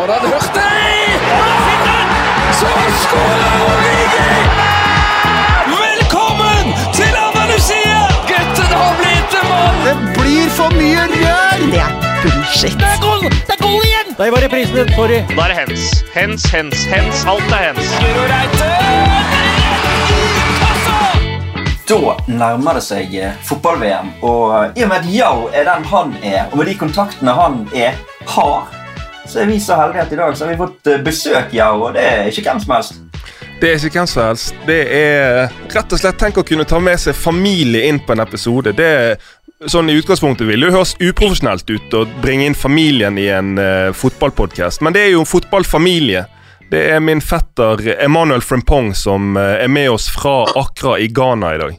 Hørt det? Så skårer Origi! Velkommen til Andalusia! Gutten har blitt en mann! Det blir for mye rør! Det er bullshit. Det er goal! Det er goal igjen! Der var reprisen, sorry. Da er det hens. Hens, hens, hens. Alt er hens. Reite! Da nærmer det seg eh, fotball-VM, og eh, i og med at Yao er den han er, og med de kontaktene han er, har, så er vi så heldige at i dag så har vi fått eh, besøk, ja, og det er ikke hvem som helst. Det er ikke hvem som helst. Det er rett og slett Tenk å kunne ta med seg familie inn på en episode. Det er sånn I utgangspunktet vil det høres uprofesjonelt ut å bringe inn familien i en uh, fotballpodkast, men det er jo en fotballfamilie. Det er min fetter Emmanuel Frimpong som uh, er med oss fra Accra i Ghana i dag.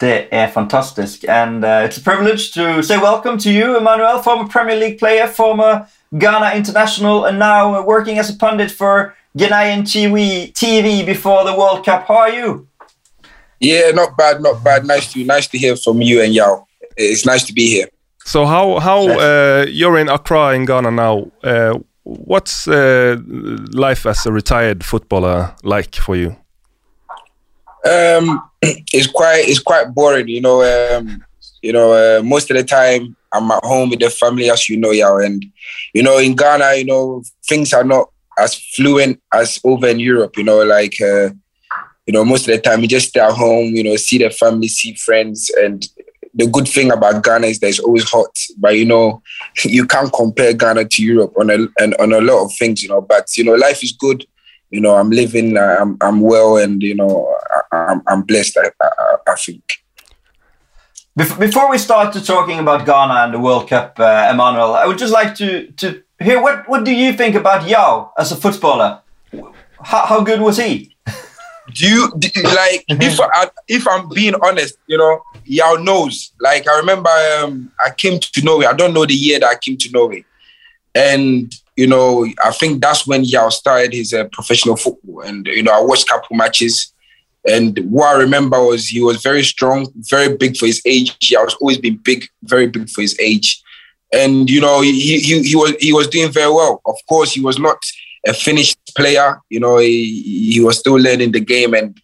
Det er fantastisk, and uh, it's a privilege to say welcome to you, Emmanuel, former Premier League player, former Ghana international, and now working as a pundit for Ghanaian TV, TV before the World Cup. How are you? Yeah, not bad, not bad. Nice to nice to hear from you and Yao. It's nice to be here. So how how uh, you're in Accra in Ghana now? Uh, what's uh, life as a retired footballer like for you? Um, it's quite it's quite boring, you know. Um, you know, uh, most of the time I'm at home with the family, as you know, Yao. And you know, in Ghana, you know, things are not as fluent as over in Europe. You know, like uh, you know, most of the time you just stay at home, you know, see the family, see friends, and the good thing about Ghana is that it's always hot. But you know, you can't compare Ghana to Europe on a and on a lot of things, you know. But you know, life is good. You know, I'm living, uh, I'm I'm well, and you know, I'm I'm blessed. I, I, I think. Before we start to talking about Ghana and the World Cup, uh, Emmanuel, I would just like to to hear what what do you think about Yao as a footballer? How, how good was he? Do you do, like if I, if I'm being honest, you know, Yao knows. Like I remember, um, I came to Norway. I don't know the year that I came to Norway, and you know, I think that's when Yao started his uh, professional football. And you know, I watched couple matches, and what I remember was he was very strong, very big for his age. Yao has always been big, very big for his age, and you know, he he he was he was doing very well. Of course, he was not a finished player. You know, he, he was still learning the game, and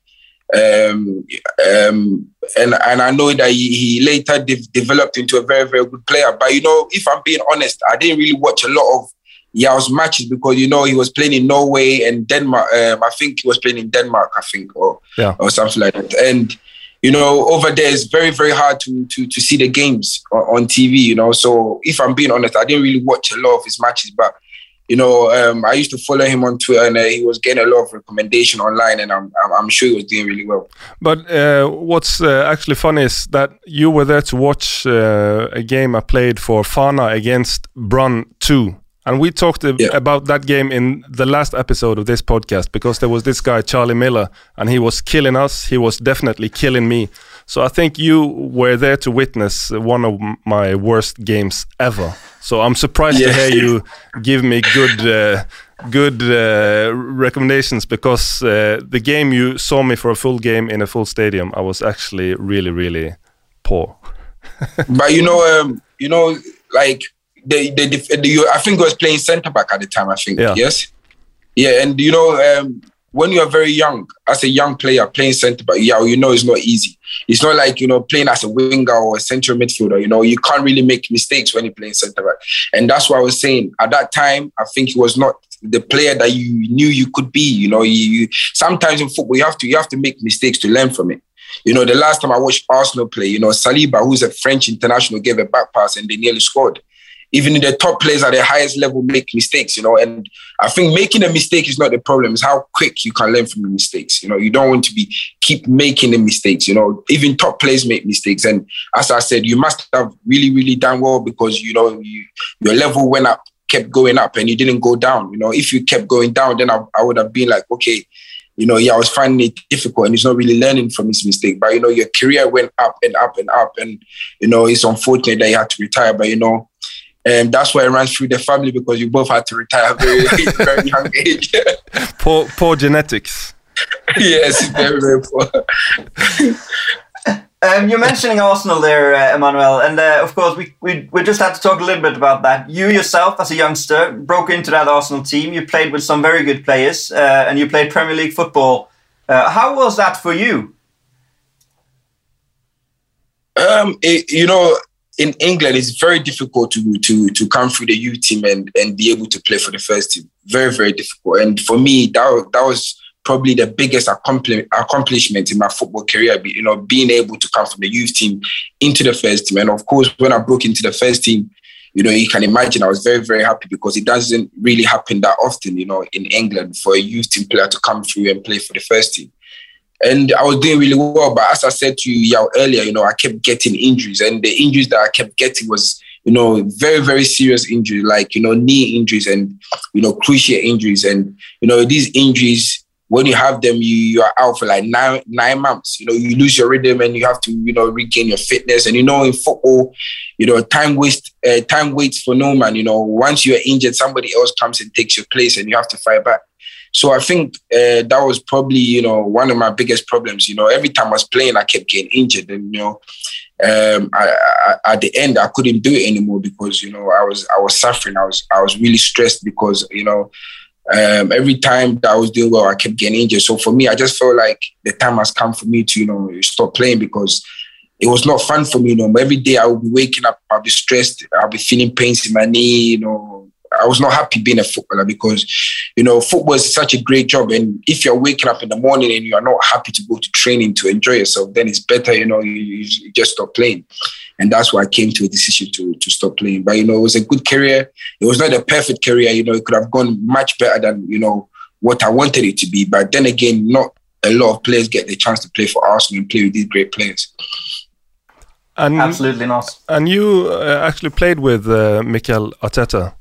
um, um, and and I know that he, he later de- developed into a very very good player. But you know, if I'm being honest, I didn't really watch a lot of Yao's matches because you know he was playing in Norway and Denmark. Um, I think he was playing in Denmark, I think, or Yeah. or something like that. And you know, over there it's very very hard to to to see the games on, TV. You know, so if I'm being honest, I didn't really watch a lot of his matches, but you know, um, I used to follow him on Twitter, and uh, he was getting a lot of recommendation online, and I'm I'm, I'm sure he was doing really well. But uh, what's uh, actually funny is that you were there to watch uh, a game I played for Fana against Brann 2. And we talked Yeah. about that game in the last episode of this podcast because there was this guy, Charlie Miller, and he was killing us. He was definitely killing me. So I think you were there to witness one of my worst games ever. So I'm surprised to hear you give me good uh, good uh, recommendations because uh, the game you saw me for a full game in a full stadium, I was actually really really poor. but you know, um, you know, like the the, the I think he was playing centre back at the time. I think Yeah. yes, yeah, and you know, um, when you are very young, as a young player playing centre back, yeah, you know, it's not easy. It's not like you know playing as a winger or a central midfielder. You know, you can't really make mistakes when you're playing centre back, and that's what I was saying. At that time, I think he was not the player that you knew you could be. You know, you, you sometimes in football you have to you have to make mistakes to learn from it. You know, the last time I watched Arsenal play, you know, Saliba, who's a French international, gave a back pass and they nearly scored. Even the top players at the highest level make mistakes, you know, and I think making a mistake is not the problem. It's how quick you can learn from your mistakes. You know, you don't want to be keep making the mistakes. You know, even top players make mistakes, and as I said, you must have really, really done well because you know you, your level went up, kept going up, and you didn't go down. You know, if you kept going down, then I, I would have been like, okay, you know, yeah, I was finding it difficult and he's not really learning from his mistake. But, you know, your career went up and up and up. And, you know, it's unfortunate that you had to retire. But, you know, and that's why it runs through the family because you both had to retire at a very, very young age. Poor poor genetics. yes, very, very poor. Um, you're mentioning Arsenal there, uh, Emmanuel, and uh, of course we, we we just had to talk a little bit about that. You yourself, as a youngster, broke into that Arsenal team. You played with some very good players, uh, and you played Premier League football. Uh, how was that for you? Um, it, you know, in England, it's very difficult to to to come through the youth team and and be able to play for the first team. Very very difficult. And for me, that that was probably the biggest accomplishment in my football career. You know, being able to come from the youth team into the first team. And of course, when I broke into the first team, you know, you can imagine I was very, very happy because it doesn't really happen that often, you know, in England for a youth team player to come through and play for the first team and I was doing really well. But as I said to you Yao, earlier, you know, I kept getting injuries, and the injuries that I kept getting was, you know, very very serious injuries, like you know knee injuries and you know cruciate injuries, and you know these injuries. When you have them, you, you are out for like nine nine months. You know, you lose your rhythm and you have to, you know, regain your fitness. And you know, in football, you know, time waste uh, time waits for no man. You know, once you are injured, somebody else comes and takes your place, and you have to fight back. So I think uh, that was probably, you know, one of my biggest problems. You know, every time I was playing, I kept getting injured, and you know, um, I, I, at the end, I couldn't do it anymore because you know I was I was suffering. I was I was really stressed because you know. Um, every time that I was doing well, I kept getting injured. So for me, I just felt like the time has come for me to, you know, stop playing because it was not fun for me. You know, every day I would be waking up, I'll be stressed, I'll be feeling pains in my knee, you know, I was not happy being a footballer because, you know, football is such a great job. And if you're waking up in the morning and you are not happy to go to training to enjoy yourself, then it's better, you know, you, you just stop playing. And that's why I came to a decision to, to stop playing. But, you know, it was a good career. It was not a perfect career. You know, it could have gone much better than, you know, what I wanted it to be. But then again, not a lot of players get the chance to play for Arsenal and play with these great players. And, Absolutely not. And you uh, actually played with uh, Mikel Arteta.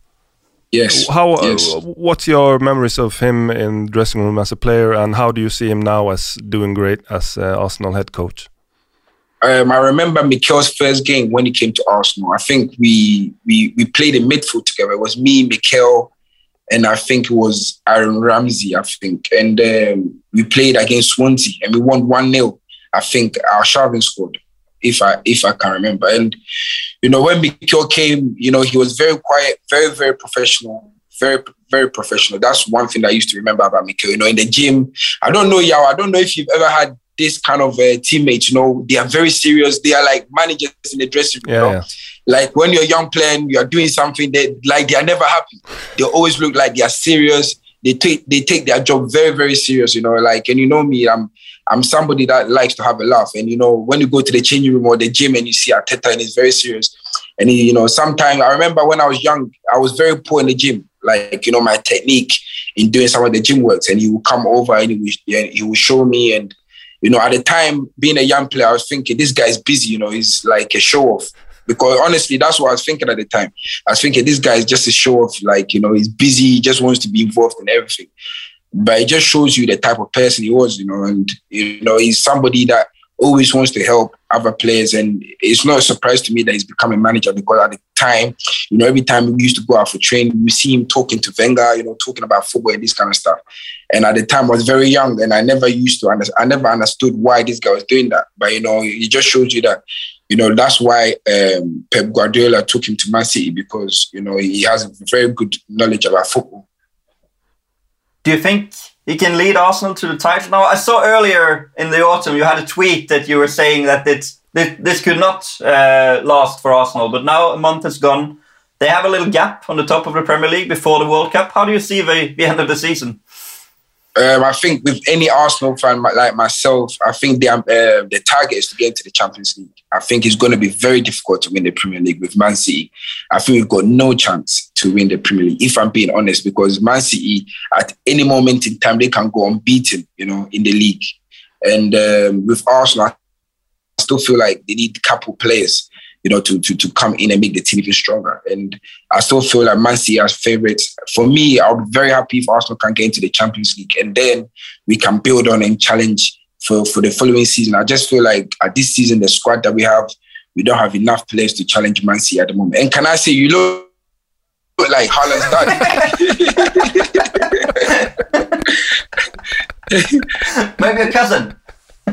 Yes. How? Uh, yes. Uh, what's your memories of him in dressing room as a player, and how do you see him now as doing great as uh, Arsenal head coach? Um, I remember Mikel's first game when he came to Arsenal. I think we we we played in midfield together. It was me, Mikel, and I think it was Aaron Ramsey. I think, and um, we played against Swansea, and we won one 0 I think Arshavin scored if I if I can remember. And you know, when Mikel came, you know, he was very quiet, very very professional, very very professional. That's one thing I used to remember about Mikel. You know, in the gym, I don't know, Yao. I don't know if you've ever had this kind of uh, teammates. You know, they are very serious. They are like managers in the dressing room. Yeah, you know? yeah. Like when you're young playing, you're doing something, they like they are never happy. They always look like they are serious. They take they take their job very very serious. You know, like and you know me, I'm I'm somebody that likes to have a laugh. And you know, when you go to the changing room or the gym and you see Arteta and he's very serious. And he, you know, sometimes I remember when I was young, I was very poor in the gym. Like, you know, my technique in doing some of the gym works. And he would come over and he would, he would show me. And, you know, at the time, being a young player, I was thinking, this guy's busy, you know, he's like a show off. Because honestly, that's what I was thinking at the time. I was thinking this guy is just a show off, like, you know, he's busy, he just wants to be involved in everything but it just shows you the type of person he was, you know, and you know, he's somebody that always wants to help other players. And it's not a surprise to me that he's become a manager because at the time, you know, every time we used to go out for training, you see him talking to Wenger, you know, talking about football and this kind of stuff. And at the time, I was very young and I never used to understand, I never understood why this guy was doing that. But, you know, it just shows you that, you know, that's why um, Pep Guardiola took him to Man City because, you know, he has very good knowledge about football. Do you think he can lead Arsenal to the title? Now, I saw earlier in the autumn you had a tweet that you were saying that it's, this could not uh, last for Arsenal, but now a month has gone. They have a little gap on the top of the Premier League before the World Cup. How do you see the, the end of the season? Um, I think with any Arsenal fan like myself, I think the, uh, the target is to get into the Champions League. I think it's going to be very difficult to win the Premier League with Man City. I think we've got no chance to win the Premier League, if I'm being honest, because Man City, at any moment in time, they can go unbeaten, you know, in the league. And um, with Arsenal, I still feel like they need a couple players you know, to, to, to come in and make the team even stronger. And I still feel like Man City as favourites. For me, I'll be very happy if Arsenal can get into the Champions League and then we can build on and challenge for, for the following season. I just feel like at this season, the squad that we have, we don't have enough players to challenge Man City at the moment. And can I say, you look, look like Haaland's dad. Maybe a cousin.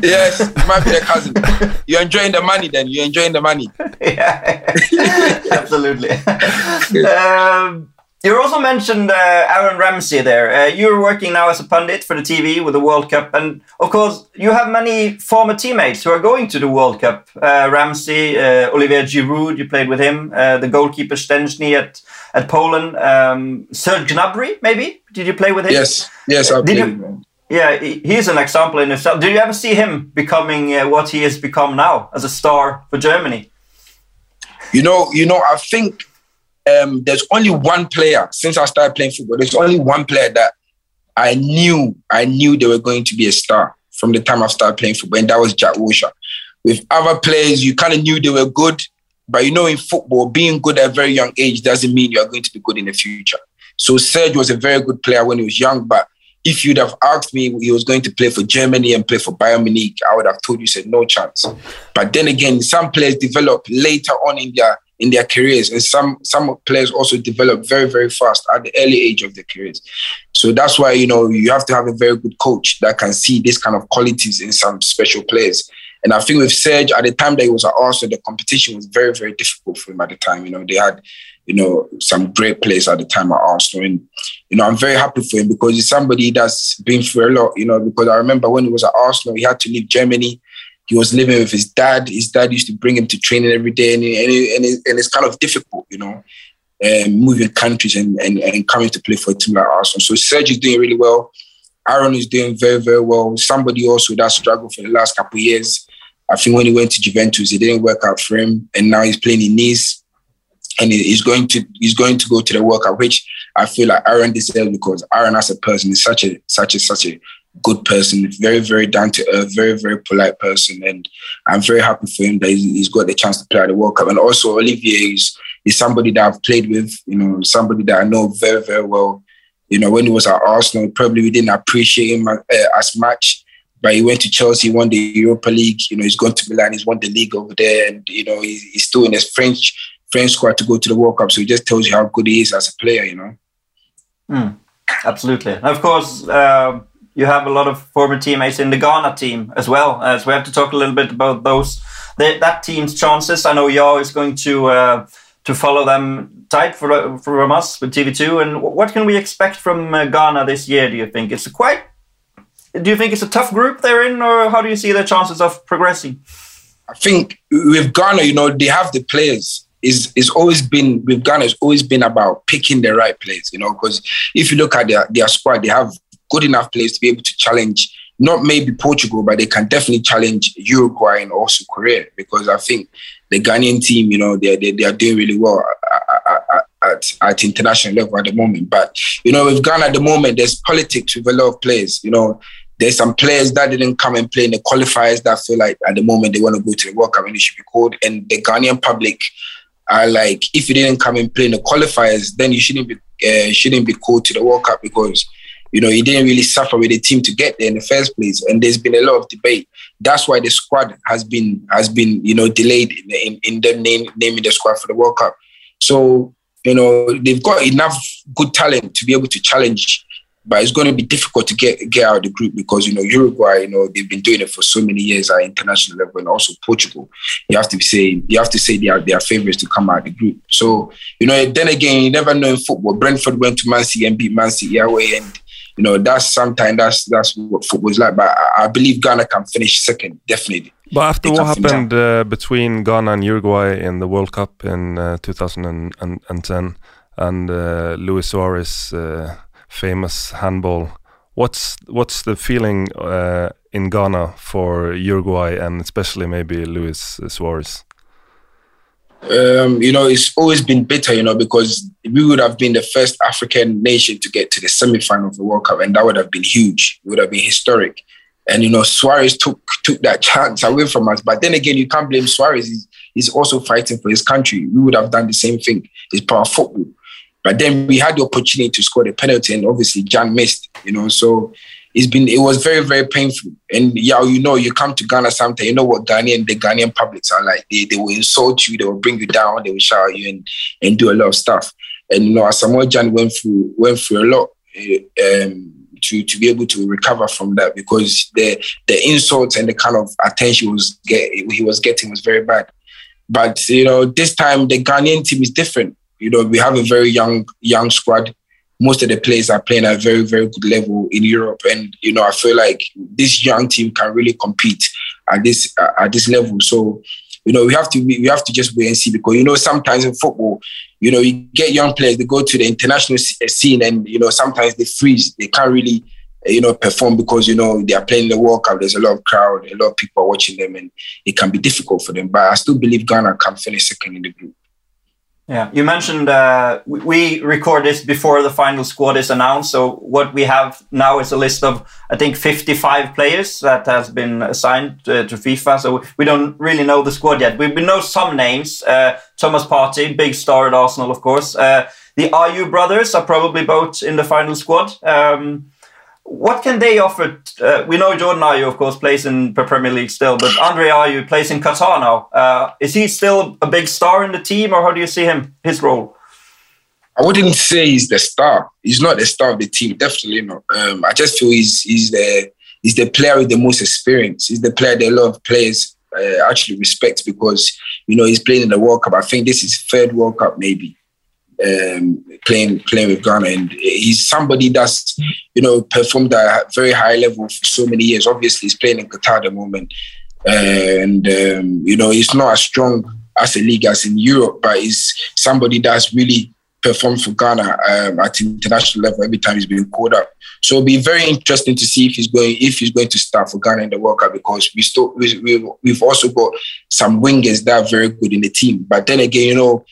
Yes, it might be the cousin. You're enjoying the money, then you're enjoying the money. yeah, absolutely. um, you also mentioned uh, Aaron Ramsey there. Uh, you're working now as a pundit for the TV with the World Cup, and of course, you have many former teammates who are going to the World Cup. Uh, Ramsey, uh, Olivier Giroud, you played with him. Uh, the goalkeeper Szczęsny at at Poland. Um, Serge Gnabry, maybe? Did you play with him? Yes, yes, I Did played. you- Yeah, he- he's an example in himself. Do you ever see him becoming uh, what he has become now as a star for Germany? You know, you know, I think um, there's only one player since I started playing football. There's only one player that I knew, I knew they were going to be a star from the time I started playing football, and that was Jack Wilshere. With other players, you kind of knew they were good, but you know, in football, being good at a very young age doesn't mean you are going to be good in the future. So Serge was a very good player when he was young, but if you'd have asked me he was going to play for Germany and play for Bayern Munich, I would have told you said no chance. But then again, some players develop later on in their in their careers, and some some players also develop very very fast at the early age of their careers. So that's why you know you have to have a very good coach that can see this kind of qualities in some special players. And I think with Serge, at the time that he was at Arsenal, the competition was very very difficult for him at the time. You know they had you know some great players at the time at Arsenal, and you know I'm very happy for him because he's somebody that's been through a lot. You know because I remember when he was at Arsenal, he had to leave Germany he was living with his dad. His dad used to bring him to training every day, and and, and, and it's kind of difficult, you know, um, moving countries and, and and coming to play for a team like Arsenal. So Serge is doing really well. Aaron is doing very very well. Somebody also that struggled for the last couple of years. I think when he went to Juventus, it didn't work out for him, and now he's playing in Nice, and he's going to he's going to go to the World Cup, which I feel like Aaron deserves because Aaron as a person is such a such a such a good person, very, very down to earth, very, very polite person. And I'm very happy for him that he's, got the chance to play at the World Cup. And also Olivier is, is somebody that I've played with, you know, somebody that I know very, very well. You know, when he was at Arsenal, probably we didn't appreciate him uh, as much. But he went to Chelsea, won the Europa League. You know, he's gone to Milan, he's won the league over there, and you know, he's, he's still in his French French squad to go to the World Cup. So it just tells you how good he is as a player. You know. Absolutely. And of course, uh, you have a lot of former teammates in the Ghana team as well. As we have to talk a little bit about those that team's chances. I know Yao is going to uh, to follow them tight for from us with TV2. And what can we expect from uh, Ghana this year? Do you think it's a quite? Do you think it's a tough group they're in, or how do you see their chances of progressing? I think with Ghana, you know, they have the players. Is it's always been with Ghana. It's always been about picking the right players. You know, because if you look at their their squad, they have good enough players to be able to challenge not maybe Portugal, but they can definitely challenge Uruguay and also Korea. Because I think the Ghanaian team, you know, they they, they are doing really well at, at, at international level at the moment. But you know, with Ghana at the moment, there's politics with a lot of players. You know, there's some players that didn't come and play in the qualifiers that feel like at the moment they want to go to the World Cup and they should be called. And the Ghanaian public are like, if you didn't come and play in the qualifiers, then you shouldn't be uh, shouldn't be called to the World Cup because you know you didn't really suffer with the team to get there in the first place. And there's been a lot of debate. That's why the squad has been has been you know delayed in in, in them name, naming the squad for the World Cup. So you know they've got enough good talent to be able to challenge but it's going to be difficult to get get out of the group because you know Uruguay, you know they've been doing it for so many years at international level, and also Portugal. You have to be saying you have to say they are they are favourites to come out of the group. So you know, then again, you never know in football. Brentford went to Man City and beat Man City away, and you know that's sometimes that's that's what football is like. But I, I believe Ghana can finish second, definitely. But after what happened uh, between Ghana and Uruguay in the World Cup in uh, 2010 and uh, Luis Suarez' uh, famous handball, what's what's the feeling uh, in Ghana for Uruguay and especially maybe Luis Suarez? um, you know, it's always been bitter, you know, because we would have been the first African nation to get to the semi-final of the World Cup, and that would have been huge. It would have been historic. And you know, Suarez took took that chance away from us. But then again, you can't blame Suarez. He's, he's also fighting for his country. We would have done the same thing. It's part of football. But then we had the opportunity to score the penalty, and obviously Gyan missed. You know, so it's been it was very very painful. And yeah, you know, you come to Ghana sometimes, you know what Ghanaian the Ghanaian publics are like. They they will insult you, they will bring you down, they will shout you, and and do a lot of stuff. And you know, Asamoah Gyan went through went through a lot. eh, Um, to to be able to recover from that because the the insults and the kind of attention he was get, he was getting was very bad. But you know, this time the Ghanaian team is different. You know, we have a very young young squad. Most of the players are playing at a very very good level in Europe, and you know, I feel like this young team can really compete at this at this level. So you know, we have to we have to just wait and see because you know sometimes in football, you know, you get young players they go to the international uh, scene and you know sometimes they freeze, they can't really uh, you know perform because you know they are playing the World Cup. There's a lot of crowd, a lot of people watching them, and it can be difficult for them. But I still believe Ghana can finish second in the group. Yeah, you mentioned uh, we record this before the final squad is announced. So what we have now is a list of I think 55 players that has been assigned to FIFA. So we don't really know the squad yet. We, we know some names. Uh, Thomas Partey, big star at Arsenal, of course. Uh, the Ayew brothers are probably both in the final squad. Um, what can they offer? Uh, we know Jordan Ayew, of course, plays in the Premier League still, but Andre Ayew plays in Qatar now. Uh, is he still a big star in the team, or how do you see him, his role? I wouldn't say he's the star. He's not the star of the team, definitely not. Um, I just feel he's he's the he's the player with the most experience. He's the player that a lot of players uh, actually respect because you know he's playing in the World Cup. I think this is third World Cup maybe um, playing playing with Ghana, and he's somebody that's you know performed at a very high level for so many years. Obviously, he's playing in Qatar at the moment, and um, you know he's not as strong as a league as in Europe, but he's somebody that's really performed for Ghana um, at international level every time he's been called up. So it'll be very interesting to see if he's going if he's going to start for Ghana in the World Cup because we still we, we've also got some wingers that are very good in the team. But then again, you know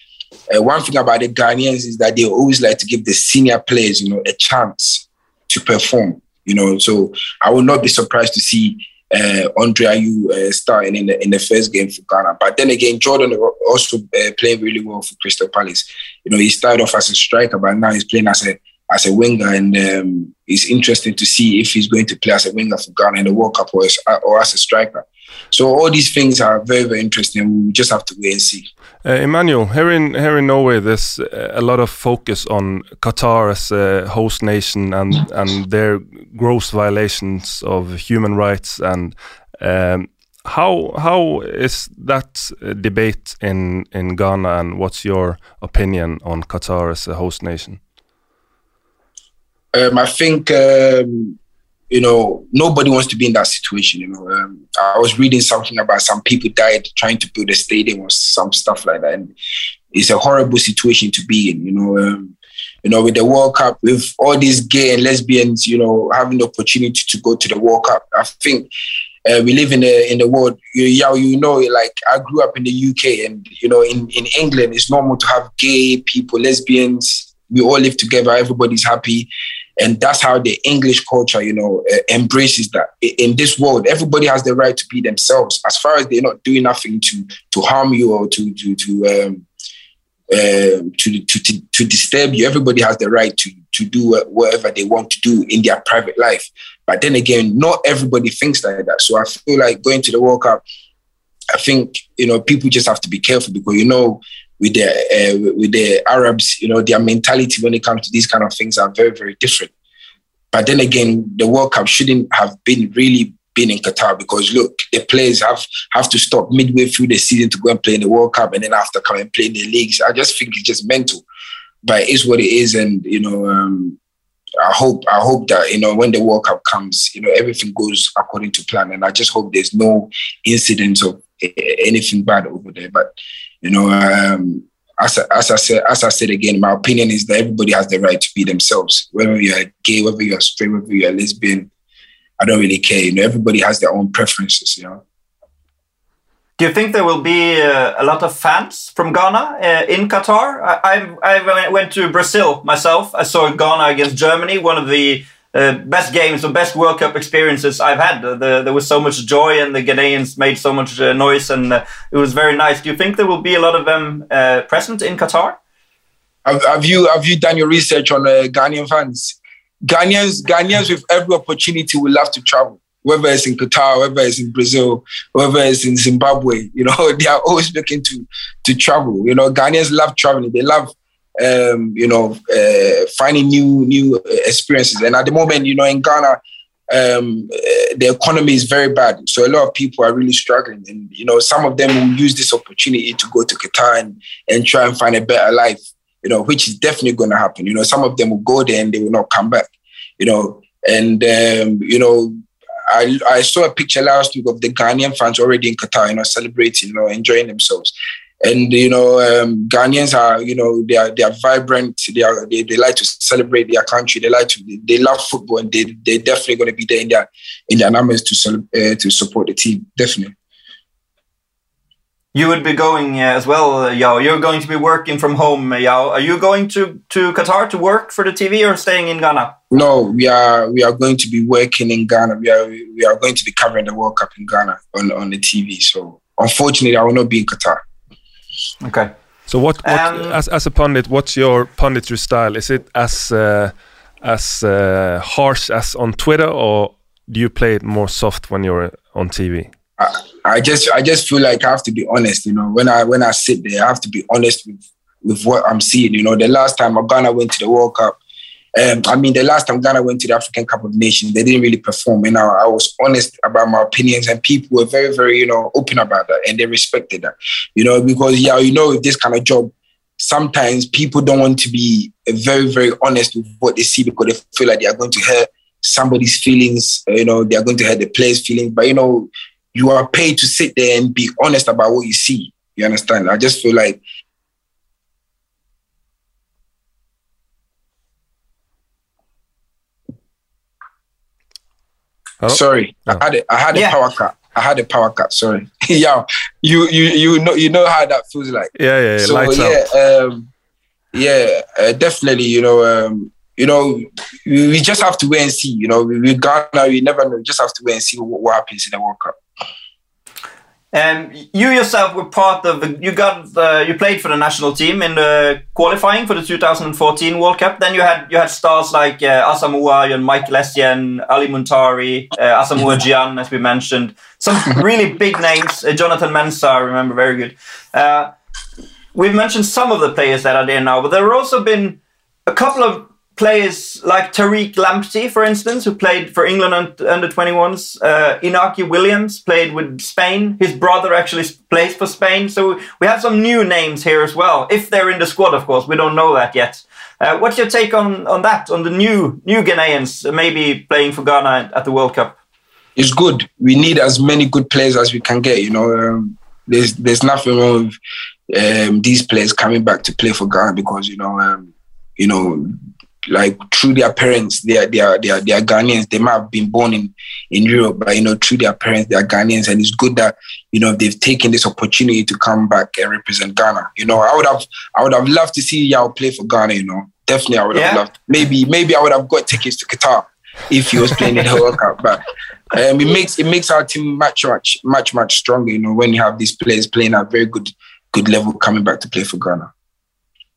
uh, one thing about the Ghanaians is that they always like to give the senior players, you know, a chance to perform. You know, so I will not be surprised to see uh, Andre Ayew uh, starting in the in the first game for Ghana. But then again, Jordan also uh, playing really well for Crystal Palace. You know, he started off as a striker, but now he's playing as a as a winger, and um, it's interesting to see if he's going to play as a winger for Ghana in the World Cup or as, or as a striker. So all these things are very very interesting. We just have to wait and see. Uh, Emmanuel, here in here in Norway, there's a lot of focus on Qatar as a host nation and and their gross violations of human rights and um, how how is that debate in in Ghana and what's your opinion on Qatar as a host nation? Um, I think um, you know, nobody wants to be in that situation. You know, um, I was reading something about some people died trying to build a stadium or some stuff like that, and it's a horrible situation to be in. You know, um, you know, with the World Cup, with all these gay and lesbians, you know, having the opportunity to go to the World Cup, I think. Uh, we live in the in the world. Yeah, you know, like I grew up in the UK, and you know, in in England, it's normal to have gay people, lesbians. We all live together. Everybody's happy and that's how the English culture, you know, embraces that. In this world, everybody has the right to be themselves, as far as they're not doing nothing to to harm you or to to to um, uh, to, to, to, to disturb you. Everybody has the right to, to do whatever they want to do in their private life. But then again, not everybody thinks like that. So I feel like going to the World Cup, I think, you know, people just have to be careful because, you know, with the uh, with the Arabs, you know, their mentality when it comes to these kind of things are very very different. But then again, the World Cup shouldn't have been really been in Qatar because look, the players have have to stop midway through the season to go and play in the World Cup, and then after come and play in the leagues. I just think it's just mental, but it is what it is, and you know. Um, I hope I hope that you know when the World Cup comes, you know everything goes according to plan, and I just hope there's no incidents of anything bad over there. But you know, um, as, as I said, as I said again, my opinion is that everybody has the right to be themselves. Whether you're gay, whether you're straight, whether you're lesbian, I don't really care. You know, everybody has their own preferences. You know. Do you think there will be uh, a lot of fans from Ghana uh, in Qatar? I, I, I, went to Brazil myself. I saw Ghana against Germany, one of the uh, best games or best World Cup experiences I've had. The, there was so much joy, and the Ghanaians made so much uh, noise, and uh, it was very nice. Do you think there will be a lot of them uh, present in Qatar? Have, have, you have you done your research on uh, Ghanaian fans? Ghanaians, Ghanaians with every opportunity will love to travel, whether it's in Qatar, whether it's in Brazil, whether it's in Zimbabwe. You know, they are always looking to to travel. You know, Ghanaians love traveling. They love um, you know, uh, finding new new experiences. And at the moment, you know, in Ghana, um, uh, the economy is very bad. So a lot of people are really struggling. And, you know, some of them will use this opportunity to go to Qatar and, and try and find a better life, you know, which is definitely going to happen. You know, some of them will go there and they will not come back, you know. And, um, you know, I, I saw a picture last week of the Ghanaian fans already in Qatar, you know, celebrating, you know, enjoying themselves and you know um, Ghanaians are you know they are they are vibrant they are they, they like to celebrate their country they like to they, they love football and they they're definitely going to be there in their in their numbers to uh, to support the team definitely. You would be going uh, as well, uh, Yao. You're going to be working from home, uh, Yao. Are you going to, to Qatar to work for the TV or staying in Ghana? No, we are we are going to be working in Ghana. We are we are going to be covering the World Cup in Ghana on, on the TV. So unfortunately, I will not be in Qatar. Okay. So what, what um, as as a pundit, what's your punditry style? Is it as uh, as uh, harsh as on Twitter, or do you play it more soft when you're on TV? I, I just I just feel like I have to be honest. You know, when I when I sit there, I have to be honest with with what I'm seeing. You know, the last time Ghana went to the World Cup, um, I mean, the last time Ghana went to the African Cup of Nations, they didn't really perform. And I, I, was honest about my opinions, and people were very, very, you know, open about that, and they respected that, you know, because yeah, you know, this kind of job, sometimes people don't want to be very, very honest with what they see because they feel like they are going to hurt somebody's feelings, you know, they are going to hurt the player's feelings. But you know, you are paid to sit there and be honest about what you see. You understand? I just feel like Oh. Sorry, oh. I had a, I had yeah. a power cut. I had a power cut. Sorry, yeah. You you you know you know how that feels like. Yeah, yeah. So yeah, um, yeah, uh, definitely. You know, um, you know, we, we, just have to wait and see. You know, we, we Ghana, we never know. We just have to wait and see what, what happens in the World Cup. And you yourself were part of the, you got you played for the national team in the qualifying for the 2014 World Cup. Then you had you had stars like uh, Asamoah, and Michael Essien, Ali Muntari, uh, Asamoah Gyan, as we mentioned. Some really big names. Uh, Jonathan Mensah, I remember very good. Uh, we've mentioned some of the players that are there now, but there have also been a couple of players like Tariq Lamptey, for instance, who played for England under 21s. Uh, Inaki Williams played with Spain. His brother actually plays for Spain. So we have some new names here as well. If they're in the squad, of course, we don't know that yet. Uh, what's your take on, on that, on the new new Ghanaians maybe playing for Ghana at the World Cup? It's good. We need as many good players as we can get. You know, um, there's there's nothing wrong with um, these players coming back to play for Ghana because you know, um, you know, like through their parents, they are they are they are, they are Ghanaians. They might have been born in in Europe, but you know through their parents, they are Ghanaians, and it's good that you know they've taken this opportunity to come back and represent Ghana. You know, I would have I would have loved to see Yao play for Ghana. You know, definitely I would have loved. Maybe maybe I would have got tickets to Qatar if he was playing in the World Cup, but. Um, it makes it makes our team much much much much stronger. You know when you have these players playing at very good good level coming back to play for Ghana.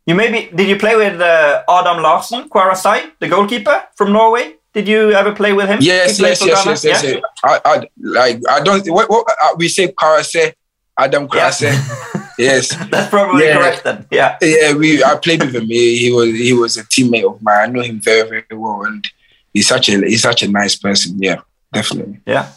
You maybe did you play with uh, Adam Larsen, Kwarasey, the goalkeeper from Norway? Did you ever play with him? Yes, yes, yes, yes, yes, yes, I, I, like I don't. What, what uh, we say, Kwarasey, Adam Kwarasey. Yeah. yes, that's probably yeah. correct then. Yeah, yeah. We I played with him. He, he was he was a teammate of mine. I know him very very well, and he's such a he's such a nice person. Yeah, definitely. Yeah.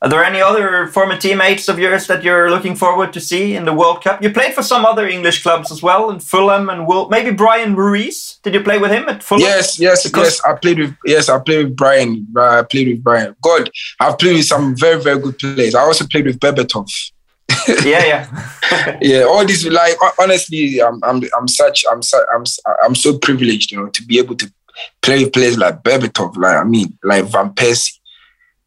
Are there any other former teammates of yours that you're looking forward to see in the World Cup? You played for some other English clubs as well, in Fulham and Will. Maybe Bryan Ruiz. Did you play with him at Fulham? Yes, yes, because yes. I played with yes, I played with Bryan. I played with Bryan. God, I've played with some very very good players. I also played with Berbatov. yeah, yeah, yeah. All these like honestly, I'm I'm I'm such I'm I'm I'm so privileged, you know, to be able to play with players like Berbatov, like I mean, like Van Persie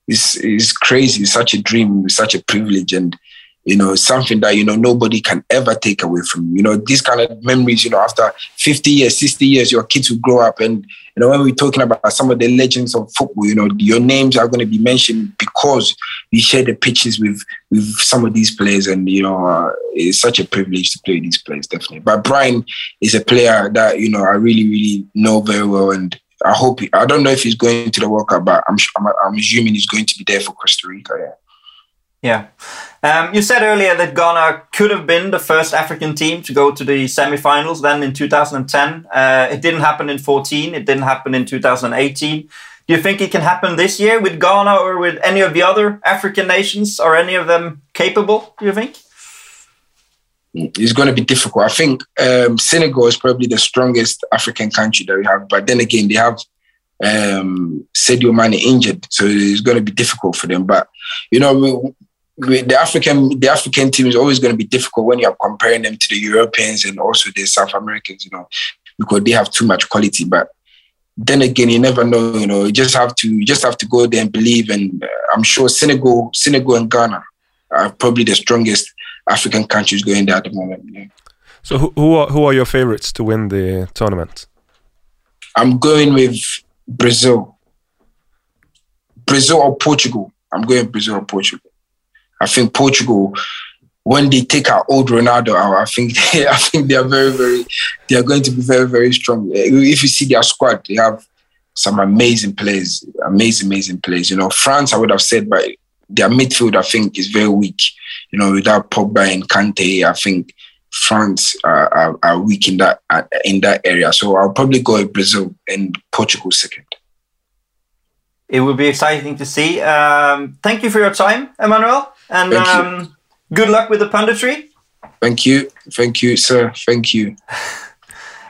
is is crazy. It's such a dream. It's such a privilege, and you know something that you know nobody can ever take away from you. You know these kind of memories. You know after fifty years, sixty years, your kids will grow up, and you know when we're talking about some of the legends of football, you know your names are going to be mentioned because you share the pitches with with some of these players, and you know uh, it's such a privilege to play these players, definitely. But Bryan is a player that you know I really really know very well, and I hope. He, I don't know if he's going to the World Cup, but I'm, I'm, I'm assuming he's going to be there for Costa Rica. Yeah. Yeah. Um, you said earlier that Ghana could have been the first African team to go to the semifinals then in 2010. Uh, it didn't happen in 14, it didn't happen in 2018. Do you think it can happen this year with Ghana or with any of the other African nations? Are any of them capable, do you think? It's going to be difficult. I think um, Senegal is probably the strongest African country that we have, but then again, they have um, Sadio Mane injured, so it's going to be difficult for them. But you know, we, we, the African the African team is always going to be difficult when you're comparing them to the Europeans and also the South Americans. You know, because they have too much quality. But then again, you never know. You know, you just have to you just have to go there and believe. And uh, I'm sure Senegal, Senegal and Ghana are probably the strongest African countries going there at the moment. Yeah. So who who are, who are your favorites to win the tournament? I'm going with Brazil. Brazil or Portugal. I'm going Brazil or Portugal. I think Portugal, when they take our old Ronaldo out, I think they, I think they are very, very, they are going to be very, very strong. If you see their squad, they have some amazing players, amazing, amazing players. You know, France, I would have said, but their midfield, I think, is very weak. You know, without Pogba and Kante, I think France are, are, are weak in that in that area. So I'll probably go with Brazil and Portugal second. It will be exciting to see. Um, thank you for your time, Emmanuel, and Thank you. um, good luck with the punditry. Thank you, thank you, sir. Thank you.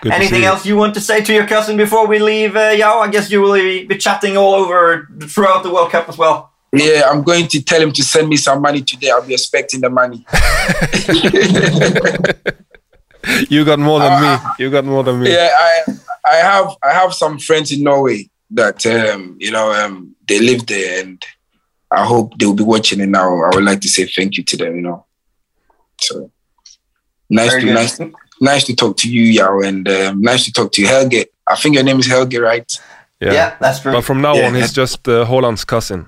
Good Anything you. else you want to say to your cousin before we leave, uh, Yao? I guess you will be be chatting all over throughout the World Cup as well. Yeah, I'm going to tell him to send me some money today. I'll be expecting the money. You got more than me. You got more than me. yeah, I I have I have some friends in Norway that um, you know um, they live there, and I hope they'll be watching it now. I would like to say thank you to them. You know, so nice Very to good. nice nice to talk to you, Yao, and um, nice to talk to you, Helge. I think your name is Helge, right? Yeah, that's true. But from now Yeah. on, he's just uh, Haaland's cousin,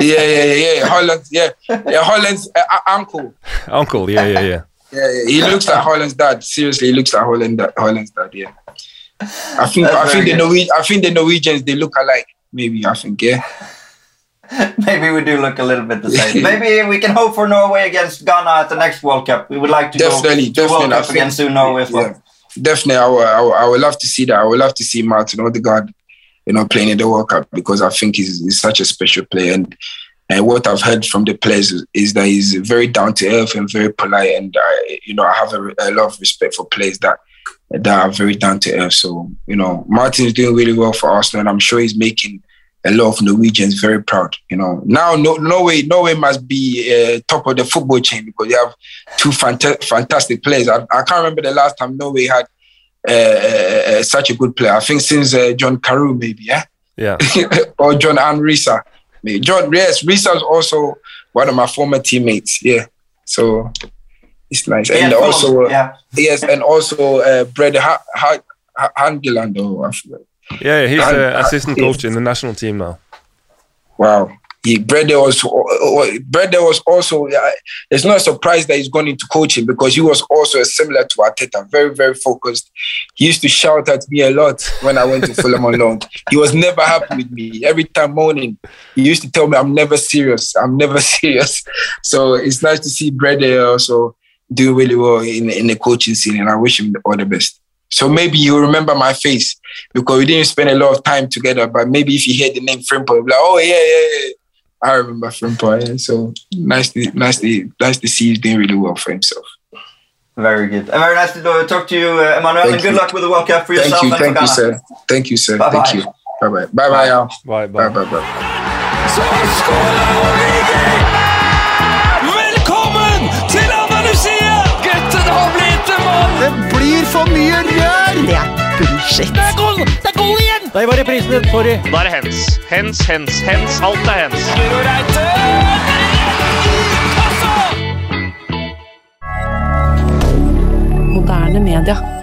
Yeah, yeah, yeah, yeah. Haaland, yeah, yeah. Haaland's uh, uh, uncle. uncle. Yeah, yeah, yeah. Yeah, yeah, he looks like Haaland's dad. Seriously, he looks like Haaland, Haaland's dad. Yeah, I think That's I think very the. Norwe- I think the Norwegians they look alike. Maybe I think yeah. Maybe we do look a little bit the same. Maybe we can hope for Norway against Ghana at the next World Cup. We would like to Definitely, go to definitely. I Cup think- against Norway as well. Yeah, definitely. I would, I, would, I would love to see that. I would love to see Martin Odegaard, you know, playing in the World Cup because I think he's, he's such a special player. And and what I've heard from the players is, that he's very down to earth and very polite. And I, you know, I have a, a lot of respect for players that that are very down to earth. So you know, Martin is doing really well for Arsenal, and I'm sure he's making a lot of Norwegians very proud. You know, now no, Norway Norway must be uh, top of the football chain because they have two fanta- fantastic players. I, I can't remember the last time Norway had uh, uh, uh, such a good player. I think since uh, John Carew, maybe, yeah, Yeah. or John Arne Riise. John, yes, Riise is also one of my former teammates. Yeah, so it's nice. Yeah, and Fulham, also, uh, yeah. yes, and also uh, Brede ha- ha- ha- Hangeland. Oh, I forgot. Yeah, he's And- uh, assistant coach in the national team now. Wow. He Brede was uh, uh, Brede was also it's not a surprise that he's gone into coaching because he was also similar to Arteta, very, very focused. He used to shout at me a lot when I went to Fulham on loan. He was never happy with me. Every time morning, he used to tell me I'm never serious. I'm never serious. So it's nice to see Brede also do really well in, in the coaching scene and I wish him all the best. So maybe you remember my face because we didn't spend a lot of time together. But maybe if you hear the name Frimpong, like, oh yeah, yeah, yeah. I remember from Yeah. So nice to nice to nice to see he's doing really well for himself. Very good. And very nice to talk to you, uh, Emmanuel. Thank and good you. luck with the World Cup for yourself Thank you, and for thank you, sir. Thank you, sir. Bye-bye. Thank you. Bye bye. Bye bye, y'all. Bye, Bye bye. bye bye. Så skåler Origi! Velkommen til Andalusia! Gutten har blitt en mann! Det blir for mye rør! Det er bullshit. Det er goal! Det er goal igjen! Der var reprisen din. Sorry. Da er det hens. Hens, hens, hens. Alt er hens. Guro Reite! Moderne media.